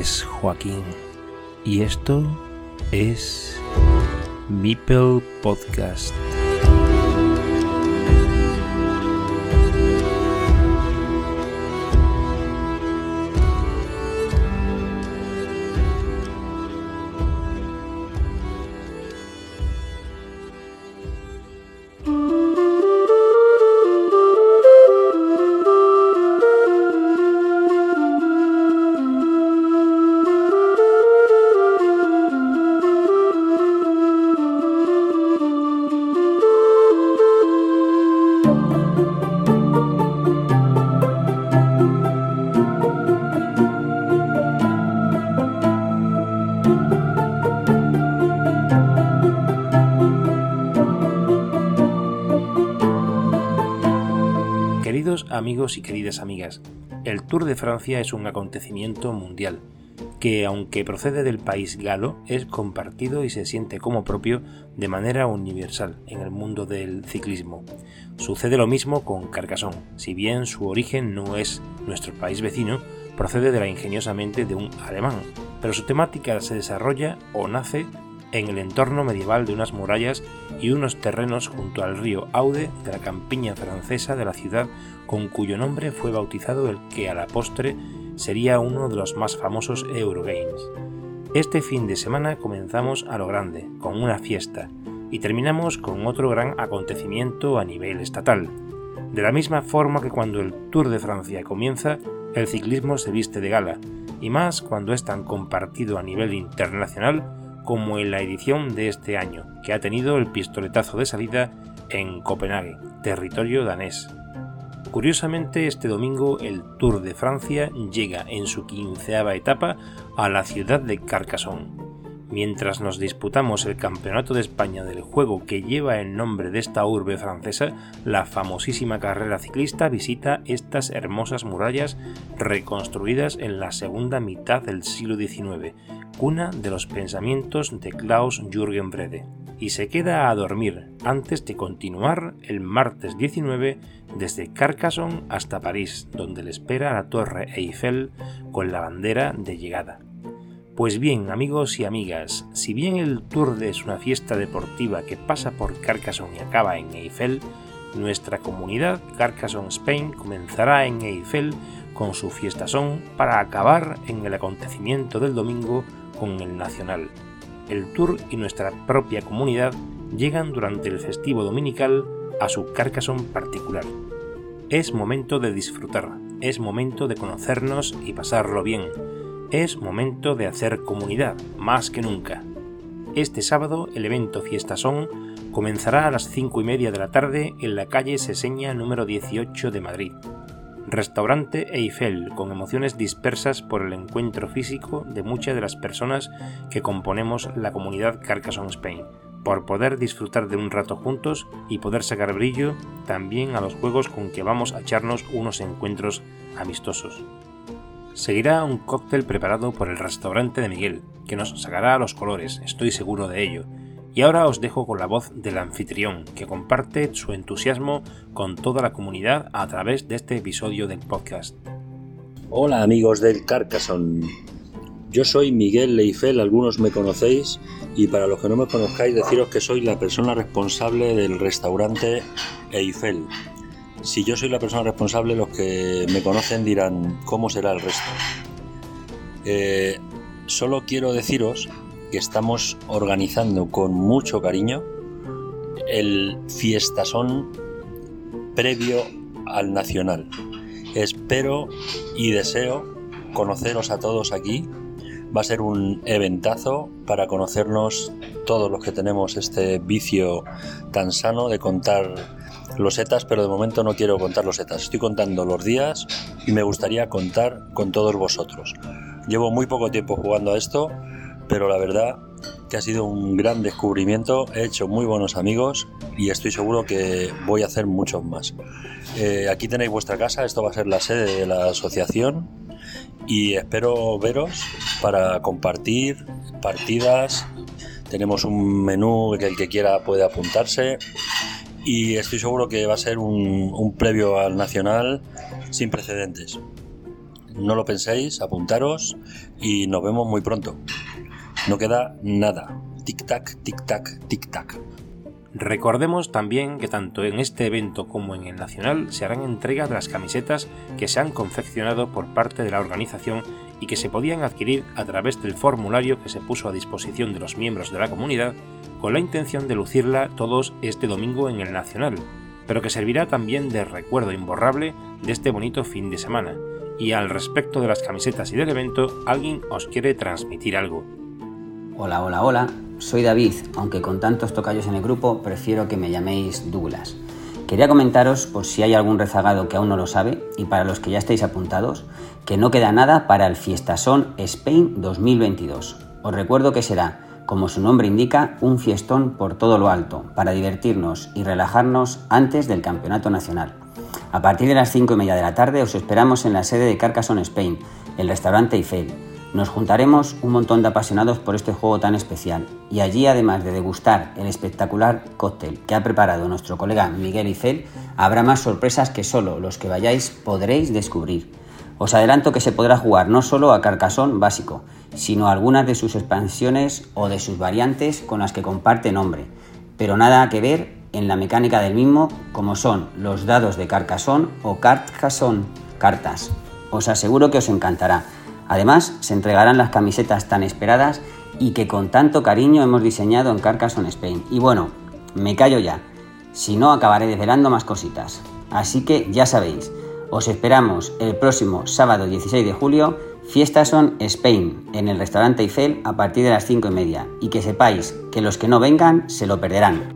es Joaquín y esto es Meeple Podcast. Amigos y queridas amigas, el Tour de Francia es un acontecimiento mundial que, aunque procede del país galo, es compartido y se siente como propio de manera universal en el mundo del ciclismo. Sucede lo mismo con Carcassonne, si bien su origen no es nuestro país vecino, procede de la ingeniosamente de un alemán, pero su temática se desarrolla o nace en el entorno medieval de unas murallas y unos terrenos junto al río Aude de la campiña francesa de la ciudad con cuyo nombre fue bautizado el que a la postre sería uno de los más famosos Eurogames. Este fin de semana comenzamos a lo grande, con una fiesta, y terminamos con otro gran acontecimiento a nivel estatal. De la misma forma que cuando el Tour de Francia comienza, el ciclismo se viste de gala, y más cuando es tan compartido a nivel internacional como en la edición de este año, que ha tenido el pistoletazo de salida en Copenhague, territorio danés. Curiosamente, este domingo el Tour de Francia llega en su quinceava etapa a la ciudad de Carcassonne. Mientras nos disputamos el Campeonato de España del juego que lleva el nombre de esta urbe francesa, la famosísima carrera ciclista visita estas hermosas murallas reconstruidas en la segunda mitad del siglo XIX, cuna de los pensamientos de Klaus Jürgen Brede, y se queda a dormir antes de continuar el martes 19 desde Carcassonne hasta París, donde le espera la Torre Eiffel con la bandera de llegada. Pues bien, amigos y amigas, si bien el Tour es una fiesta deportiva que pasa por Carcassonne y acaba en Eiffel, nuestra comunidad Carcassonne Spain comenzará en Eiffel con su fiesta son para acabar en el acontecimiento del domingo con el Nacional. El Tour y nuestra propia comunidad llegan durante el festivo dominical a su Carcassonne particular. Es momento de disfrutar, es momento de conocernos y pasarlo bien, es momento de hacer comunidad, más que nunca. Este sábado el evento Fiesta Son comenzará a las 5 y media de la tarde en la calle Seseña número 18 de Madrid. Restaurante Eiffel, con emociones dispersas por el encuentro físico de muchas de las personas que componemos la comunidad Carcassonne Spain, por poder disfrutar de un rato juntos y poder sacar brillo también a los juegos con que vamos a echarnos unos encuentros amistosos. Seguirá un cóctel preparado por el restaurante de Miguel, que nos sacará los colores, estoy seguro de ello, y ahora os dejo con la voz del anfitrión, que comparte su entusiasmo con toda la comunidad a través de este episodio del podcast. Hola amigos del Carcassonne. Yo soy Miguel Leifel, algunos me conocéis, y para los que no me conozcáis deciros que soy la persona responsable del restaurante Eiffel. Si yo soy la persona responsable, los que me conocen dirán cómo será el resto. Eh, solo quiero deciros que estamos organizando con mucho cariño el fiestasón previo al Nacional. Espero y deseo conoceros a todos aquí. Va a ser un eventazo para conocernos todos los que tenemos este vicio tan sano de contar los etas, pero de momento no quiero contar los etas. Estoy contando los días y me gustaría contar con todos vosotros. Llevo muy poco tiempo jugando a esto pero la verdad que ha sido un gran descubrimiento, he hecho muy buenos amigos y estoy seguro que voy a hacer muchos más. Eh, aquí tenéis vuestra casa, esto va a ser la sede de la asociación y espero veros para compartir partidas, Tenemos un menú que el que quiera puede apuntarse y estoy seguro que va a ser un, un previo al Nacional sin precedentes. No lo penséis, apuntaros y nos vemos muy pronto. No queda nada. Tic-tac, tic-tac, tic-tac. Recordemos también que tanto en este evento como en el nacional se harán entrega de las camisetas que se han confeccionado por parte de la organización y que se podían adquirir a través del formulario que se puso a disposición de los miembros de la comunidad con la intención de lucirla todos este domingo en el nacional, pero que servirá también de recuerdo imborrable de este bonito fin de semana. Y al respecto de las camisetas y del evento, alguien os quiere transmitir algo. Hola, hola, hola. Soy David, aunque con tantos tocayos en el grupo prefiero que me llaméis Douglas. Quería comentaros, por si hay algún rezagado que aún no lo sabe, y para los que ya estáis apuntados, que no queda nada para el Fiestasón Spain 2022. Os recuerdo que será, como su nombre indica, un fiestón por todo lo alto, para divertirnos y relajarnos antes del Campeonato Nacional. A partir de las 5 y media de la tarde os esperamos en la sede de Carcassonne Spain, el restaurante Eiffel nos juntaremos un montón de apasionados por este juego tan especial y allí además de degustar el espectacular cóctel que ha preparado nuestro colega Miguel Ifel, habrá más sorpresas que solo los que vayáis podréis descubrir. Os adelanto que se podrá jugar no solo a Carcassonne básico, sino a algunas de sus expansiones o de sus variantes con las que comparte nombre, pero nada que ver en la mecánica del mismo como son los dados de Carcassonne o Carcassonne cartas. Os aseguro que os encantará Además, se entregarán las camisetas tan esperadas y que con tanto cariño hemos diseñado en Carcassonne Spain. Y bueno, me callo ya, si no acabaré desvelando más cositas. Así que ya sabéis, os esperamos el próximo sábado 16 de julio, Fiesta son Spain, en el restaurante Eiffel a partir de las 5 y media. Y que sepáis que los que no vengan se lo perderán.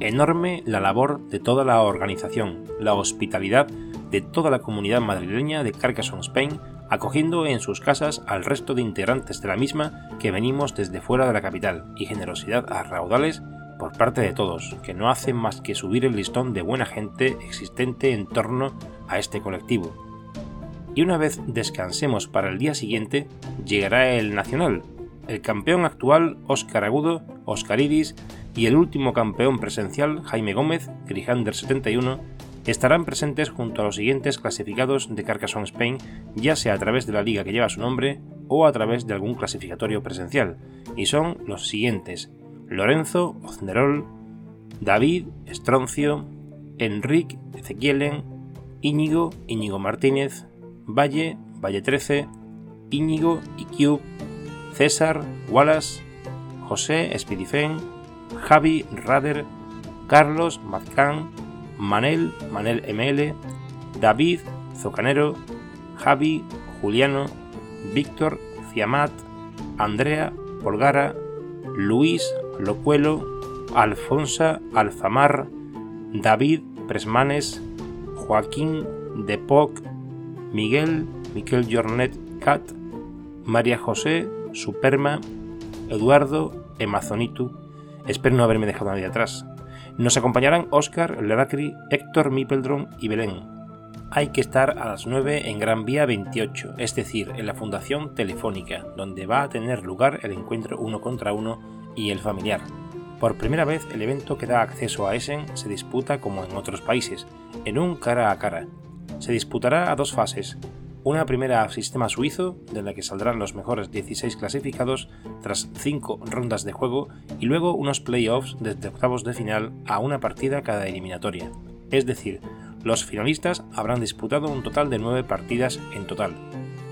Enorme la labor de toda la organización, la hospitalidad de toda la comunidad madrileña de Carcassonne Spain acogiendo en sus casas al resto de integrantes de la misma que venimos desde fuera de la capital, y generosidad a raudales por parte de todos, que no hacen más que subir el listón de buena gente existente en torno a este colectivo. Y una vez descansemos para el día siguiente, llegará el Nacional, el campeón actual Óscar Agudo, Oscar Iris y el último campeón presencial Jaime Gómez, Grijander 71, estarán presentes junto a los siguientes clasificados de Carcassonne Spain, ya sea a través de la liga que lleva su nombre o a través de algún clasificatorio presencial, y son los siguientes: Lorenzo Oznerol, David Estroncio, Enrique Ezequielen, Íñigo Íñigo Martínez, Valle Valle 13, Íñigo Iquiu, César Wallace, José Espirifen, Javi Rader, Carlos Mazcán, Manel, Manel ML, David, Zocanero, Javi, Juliano, Víctor, Ciamat, Andrea, Polgara, Luis, Locuelo, Alfonsa, Alfamar, David, Presmanes, Joaquín, Depoc, Miguel, Miquel Jornet Cat, María José, Superma, Eduardo, Emazonitu. Espero no haberme dejado nadie atrás. Nos acompañarán Oscar, Ledacri, Héctor Mipeldron y Belén. Hay que estar a las 9 en Gran Vía 28, es decir, en la Fundación Telefónica, donde va a tener lugar el encuentro uno contra uno y el familiar. Por primera vez el evento que da acceso a Essen se disputa como en otros países, en un cara a cara. Se disputará a dos fases, una primera sistema suizo, de la que saldrán los mejores 16 clasificados tras 5 rondas de juego, y luego unos playoffs desde octavos de final a una partida cada eliminatoria. Es decir, los finalistas habrán disputado un total de 9 partidas en total.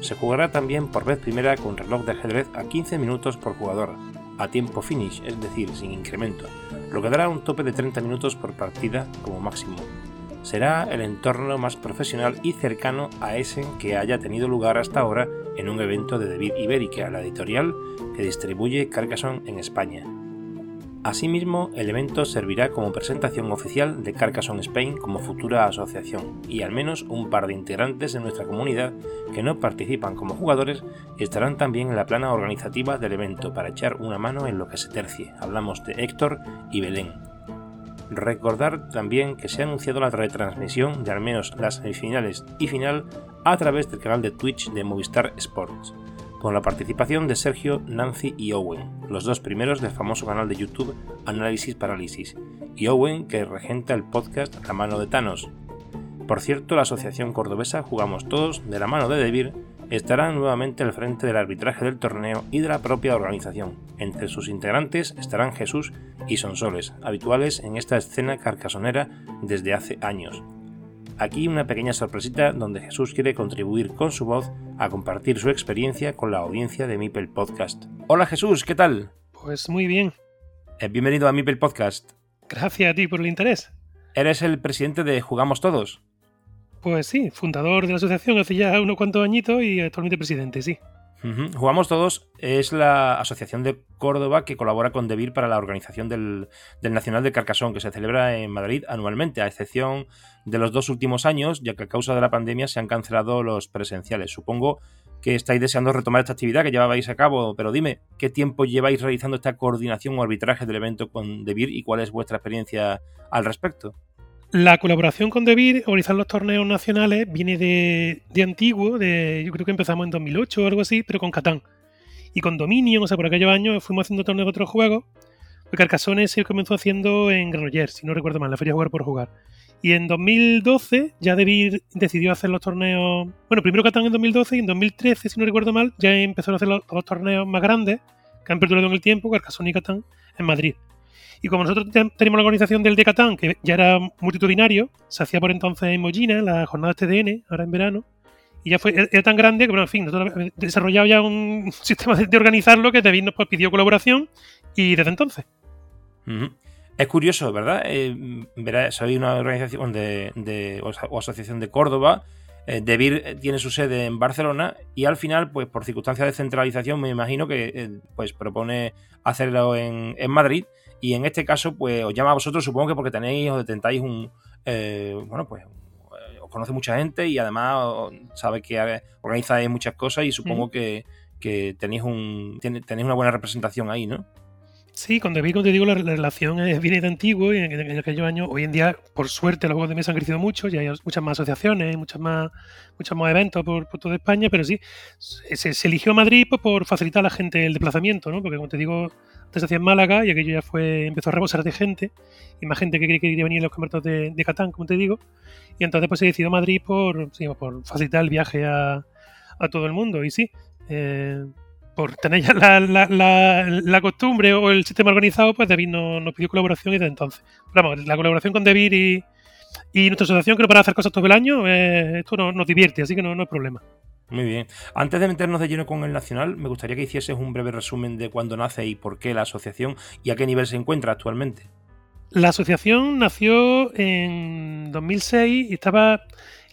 Se jugará también por vez primera con reloj de ajedrez a 15 minutos por jugador, a tiempo finish, es decir, sin incremento, lo que dará un tope de 30 minutos por partida como máximo será el entorno más profesional y cercano a ese que haya tenido lugar hasta ahora en un evento de David Ibérica, la editorial que distribuye Carcassonne en España. Asimismo, el evento servirá como presentación oficial de Carcassonne Spain como futura asociación, y al menos un par de integrantes de nuestra comunidad que no participan como jugadores estarán también en la plana organizativa del evento para echar una mano en lo que se tercie. Hablamos de Héctor y Belén, Recordar también que se ha anunciado la retransmisión de al menos las semifinales y final a través del canal de Twitch de Movistar Sports. Con la participación de Sergio, Nancy y Owen, los dos primeros del famoso canal de YouTube Análisis Parálisis, y Owen que regenta el podcast La mano de Thanos. Por cierto, la asociación cordobesa Jugamos Todos, de la mano de Debir, estará nuevamente al frente del arbitraje del torneo y de la propia organización. Entre sus integrantes estarán Jesús y Sonsoles, habituales en esta escena carcasonera desde hace años. Aquí una pequeña sorpresita donde Jesús quiere contribuir con su voz a compartir su experiencia con la audiencia de Mipel Podcast. Hola Jesús, ¿qué tal? Pues muy bien. Eh, bienvenido a Mipel Podcast. Gracias a ti por el interés. ¿Eres el presidente de Jugamos Todos? Pues sí, fundador de la asociación hace ya unos cuantos añitos y actualmente presidente, sí. Jugamos Todos es la asociación de Córdoba que colabora con Debir para la organización del, Nacional de Carcasón, que se celebra en Madrid anualmente, a excepción de los dos últimos años, ya que a causa de la pandemia se han cancelado los presenciales. Supongo que estáis deseando retomar esta actividad que llevabais a cabo, pero dime, ¿qué tiempo lleváis realizando esta coordinación o arbitraje del evento con Debir y cuál es vuestra experiencia al respecto? La colaboración con Debir, organizar los torneos nacionales, viene de, antiguo, de, yo creo que empezamos en 2008 o algo así, pero con Catán. Y con Dominion, o sea, por aquellos años fuimos haciendo torneos de otros juegos. Porque Carcassonne se comenzó haciendo en Granollers, si no recuerdo mal, la feria jugar por jugar. Y en 2012 ya Debir decidió hacer los torneos. Bueno, primero Catán en 2012 y en 2013, si no recuerdo mal, ya empezó a hacer los, los torneos más grandes que han perdurado en el tiempo, Carcassonne y Catán, en Madrid. Y como nosotros tenemos la organización del Decatán, que ya era multitudinario, se hacía por entonces en Mollina, la jornada TDN, ahora en verano, y ya fue, era tan grande que, bueno, en fin, nosotros desarrollado ya un sistema de, organizarlo que David nos pidió colaboración y desde entonces. Es curioso, ¿verdad? Eh, soy una organización de, o, asociación de Córdoba. Eh, Debir tiene su sede en Barcelona y al final, pues por circunstancias de centralización, me imagino que eh, pues propone hacerlo en, en Madrid y en este caso, pues os llama a vosotros, supongo que porque tenéis o detentáis un. Eh, bueno, pues os conoce mucha gente y además sabe que organizáis muchas cosas y supongo que, tenéis, un, tenéis una buena representación ahí, ¿no? Sí, con David, como te digo, la, relación viene de antiguo y en, aquellos años, hoy en día, por suerte, los juegos de mesa han crecido mucho, ya hay muchas más asociaciones, muchas más, muchos más eventos por, toda España, pero sí, se, eligió Madrid pues, por facilitar a la gente el desplazamiento, ¿no? Porque, como te digo, antes hacía en Málaga y aquello ya fue empezó a rebosar de gente y más gente que quería venir a los campeonatos de, Catán, como te digo. Y entonces pues se decidió Madrid por, por facilitar el viaje a, todo el mundo. Y sí, eh, por tener ya la, costumbre o el sistema organizado, pues David nos, pidió colaboración y desde entonces. vamos, la colaboración con David y, y nuestra asociación, que no para hacer cosas todo el año, eh, esto nos, divierte, así que no, no hay problema. Muy bien. Antes de meternos de lleno con el Nacional, me gustaría que hicieses un breve resumen de cuándo nace y por qué la asociación y a qué nivel se encuentra actualmente. La asociación nació en 2006 y estaba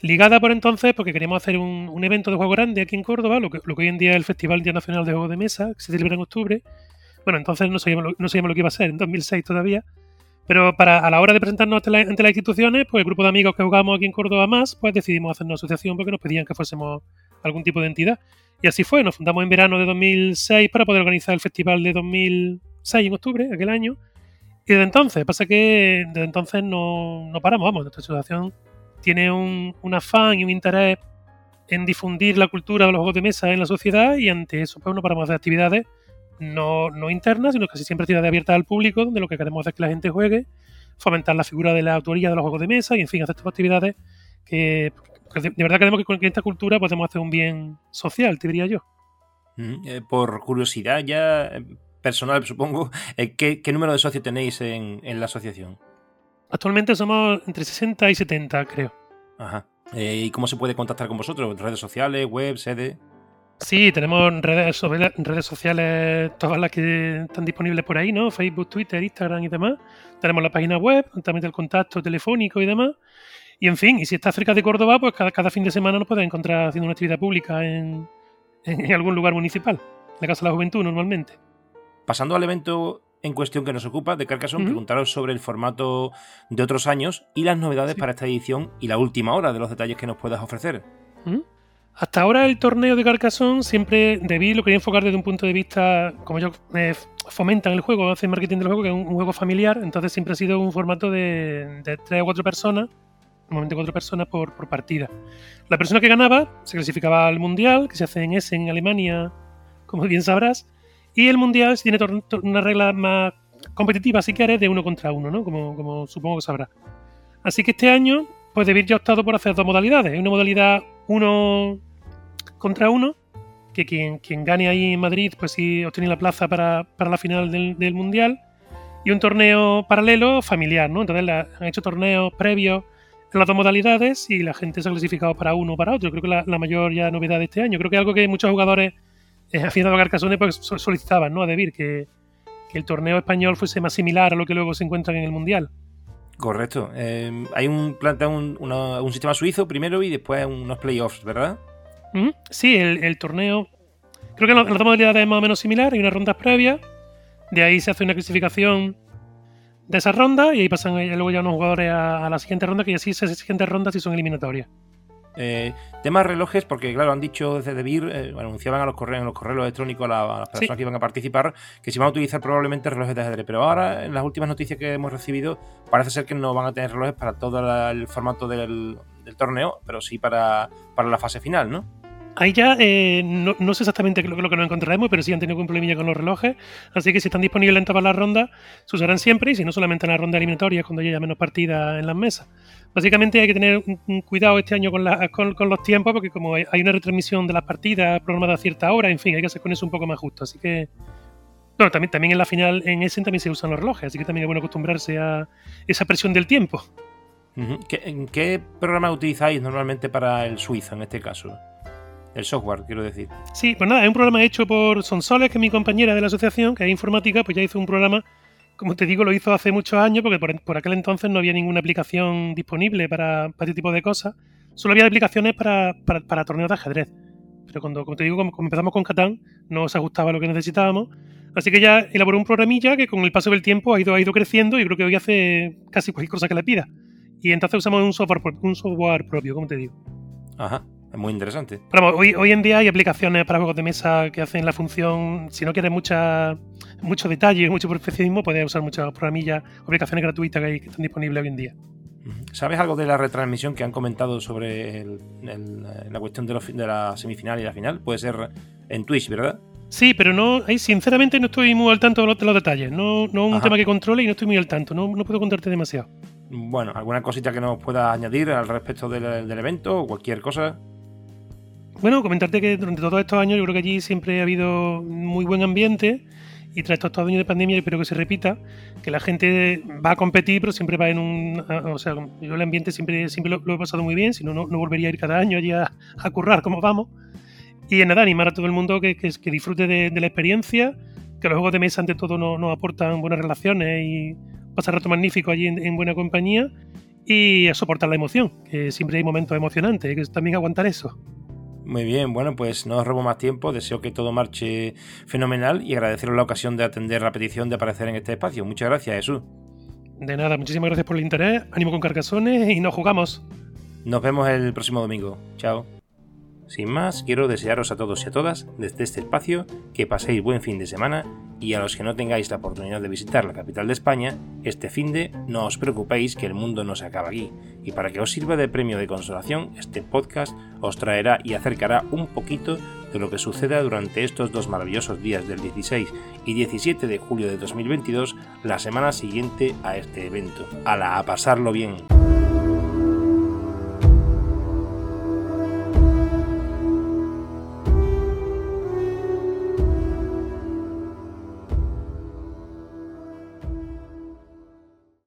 ligada por entonces porque queríamos hacer un, evento de juego grande aquí en Córdoba, lo que, hoy en día es el Festival Internacional de Juegos de Mesa, que se celebra en octubre. Bueno, entonces no sabíamos lo, no sabíamos lo que iba a ser, en 2006 todavía. Pero para, a la hora de presentarnos ante, ante, las instituciones, pues el grupo de amigos que jugamos aquí en Córdoba más, pues decidimos hacer una asociación porque nos pedían que fuésemos algún tipo de entidad. Y así fue, nos fundamos en verano de 2006 para poder organizar el festival de 2006 en octubre, aquel año. Y desde entonces, pasa que desde entonces no, no paramos, vamos, nuestra asociación tiene un, un, afán y un interés en difundir la cultura de los juegos de mesa en la sociedad y ante eso pues no paramos de actividades no, no internas, sino casi siempre actividades abiertas al público, donde lo que queremos es que la gente juegue, fomentar la figura de la autoría de los juegos de mesa y en fin, hacer estas actividades que de, verdad creemos que con esta cultura podemos hacer un bien social, te diría yo. Mm, eh, por curiosidad ya eh, personal, supongo, eh, ¿qué, número de socios tenéis en, la asociación? Actualmente somos entre 60 y 70, creo. Ajá. ¿Y cómo se puede contactar con vosotros? ¿Redes sociales, web, sede? Sí, tenemos redes, redes sociales, todas las que están disponibles por ahí, ¿no? Facebook, Twitter, Instagram y demás. Tenemos la página web, también el contacto telefónico y demás. Y en fin, y si estás cerca de Córdoba, pues cada, fin de semana nos puedes encontrar haciendo una actividad pública en, algún lugar municipal, la Casa de la Juventud normalmente. Pasando al evento en cuestión que nos ocupa de Carcassonne, preguntaros sobre el formato de otros años y las novedades para esta edición y la última hora de los detalles que nos puedas ofrecer. Hasta ahora el torneo de Carcassonne siempre debí lo quería enfocar desde un punto de vista, como yo eh, fomentan el juego, hacen marketing del juego, que es un, juego familiar, entonces siempre ha sido un formato de, de tres o cuatro personas normalmente cuatro personas por, partida. La persona que ganaba se clasificaba al Mundial, que se hace en Essen, en Alemania, como bien sabrás. Y el Mundial tiene una regla más competitiva, si quieres, de uno contra uno, ¿no? Como, como supongo que sabrás. Así que este año, pues David ya ha optado por hacer dos modalidades. Una modalidad uno contra uno, que quien, quien gane ahí en Madrid, pues sí obtiene la plaza para, la final del, Mundial. Y un torneo paralelo familiar, ¿no? Entonces han hecho torneos previos en las dos modalidades y la gente se ha clasificado para uno o para otro. Creo que la, la mayor ya novedad de este año. Creo que es algo que muchos jugadores eh, a Carcassonne pues, solicitaban, ¿no? A Debir, que, que el torneo español fuese más similar a lo que luego se encuentra en el Mundial. Correcto. Eh, hay un plantea un, un, sistema suizo primero y después unos playoffs, ¿verdad? Sí, el, torneo. Creo que la, la modalidad es más o menos similar. Hay unas rondas previas. De ahí se hace una clasificación de esas rondas y ahí pasan luego ya unos jugadores a, la siguiente ronda, que así esas siguientes rondas sí son eliminatorias. Eh, temas relojes, porque claro, han dicho desde DeVir, eh, anunciaban a los correos, en los correos electrónicos a, las personas que iban a participar que se van a utilizar probablemente relojes de ajedrez. Pero ahora, en las últimas noticias que hemos recibido, parece ser que no van a tener relojes para todo el formato del, torneo, pero sí para, para la fase final, ¿no? Ahí ya eh, no, sé exactamente lo, lo que nos encontraremos, pero sí han tenido un problemilla con los relojes. Así que si están disponibles en todas las rondas, se usarán siempre y si no solamente en la ronda eliminatoria, cuando haya menos partidas en las mesas. Básicamente hay que tener cuidado este año con, los tiempos, porque como hay, una retransmisión de las partidas programada a cierta hora, en fin, hay que hacer con eso un poco más justo. Así que. Bueno, también, en la final, en Essen también se usan los relojes, así que también es bueno acostumbrarse a esa presión del tiempo. ¿En qué programa utilizáis normalmente para el suizo en este caso? El software, quiero decir. Sí, pues nada, es un programa hecho por Sonsoles, que es mi compañera de la asociación, que es informática, pues ya hizo un programa, como te digo, lo hizo hace muchos años, porque por, aquel entonces no había ninguna aplicación disponible para, este tipo de cosas. Solo había aplicaciones para, para, torneos de ajedrez. Pero cuando, como te digo, como, empezamos con Catán, no se ajustaba a lo que necesitábamos. Así que ya elaboró un programilla que con el paso del tiempo ha ido, ha ido creciendo y creo que hoy hace casi cualquier cosa que le pida. Y entonces usamos un software, un software propio, como te digo. Ajá. Es muy interesante. Pero hoy, hoy en día hay aplicaciones para juegos de mesa que hacen la función, si no quieres mucha, mucho detalle, mucho perfeccionismo, puedes usar muchas programillas, aplicaciones gratuitas que, hay, que están disponibles hoy en día. ¿Sabes algo de la retransmisión que han comentado sobre la cuestión de, de, la semifinal y la final? Puede ser en Twitch, ¿verdad? Sí, pero no, ahí sinceramente no estoy muy al tanto de los, detalles. No, no es un tema que controle y no estoy muy al tanto. No, no puedo contarte demasiado. Bueno, ¿alguna cosita que nos pueda añadir al respecto del, del evento o cualquier cosa? Bueno, comentarte que durante todos estos años yo creo que allí siempre ha habido muy buen ambiente y tras estos años de pandemia espero que se repita, que la gente va a competir pero siempre va en un... O sea, yo el ambiente siempre, siempre lo, he pasado muy bien, si no, no volvería a ir cada año allí a, currar como vamos. Y en nada, animar a todo el mundo que, que, disfrute de, la experiencia, que los juegos de mesa ante todo nos, aportan buenas relaciones y pasar rato magnífico allí en buena compañía y a soportar la emoción, que siempre hay momentos emocionantes, que también aguantar eso. Muy bien, bueno, pues no os robo más tiempo, deseo que todo marche fenomenal y agradeceros la ocasión de atender la petición de aparecer en este espacio. Muchas gracias, Jesús. De nada, muchísimas gracias por el interés, ánimo con Carcasones y nos jugamos. Nos vemos el próximo domingo. Chao. Sin más, quiero desearos a todos y a todas, desde este espacio, que paséis buen fin de semana y a los que no tengáis la oportunidad de visitar la capital de España, este fin de no os preocupéis que el mundo no se acaba aquí, y para que os sirva de premio de consolación, este podcast os traerá y acercará un poquito de lo que suceda durante estos dos maravillosos días del 16 y 17 de julio de 2022, la semana siguiente a este evento. ¡Hala, a pasarlo bien!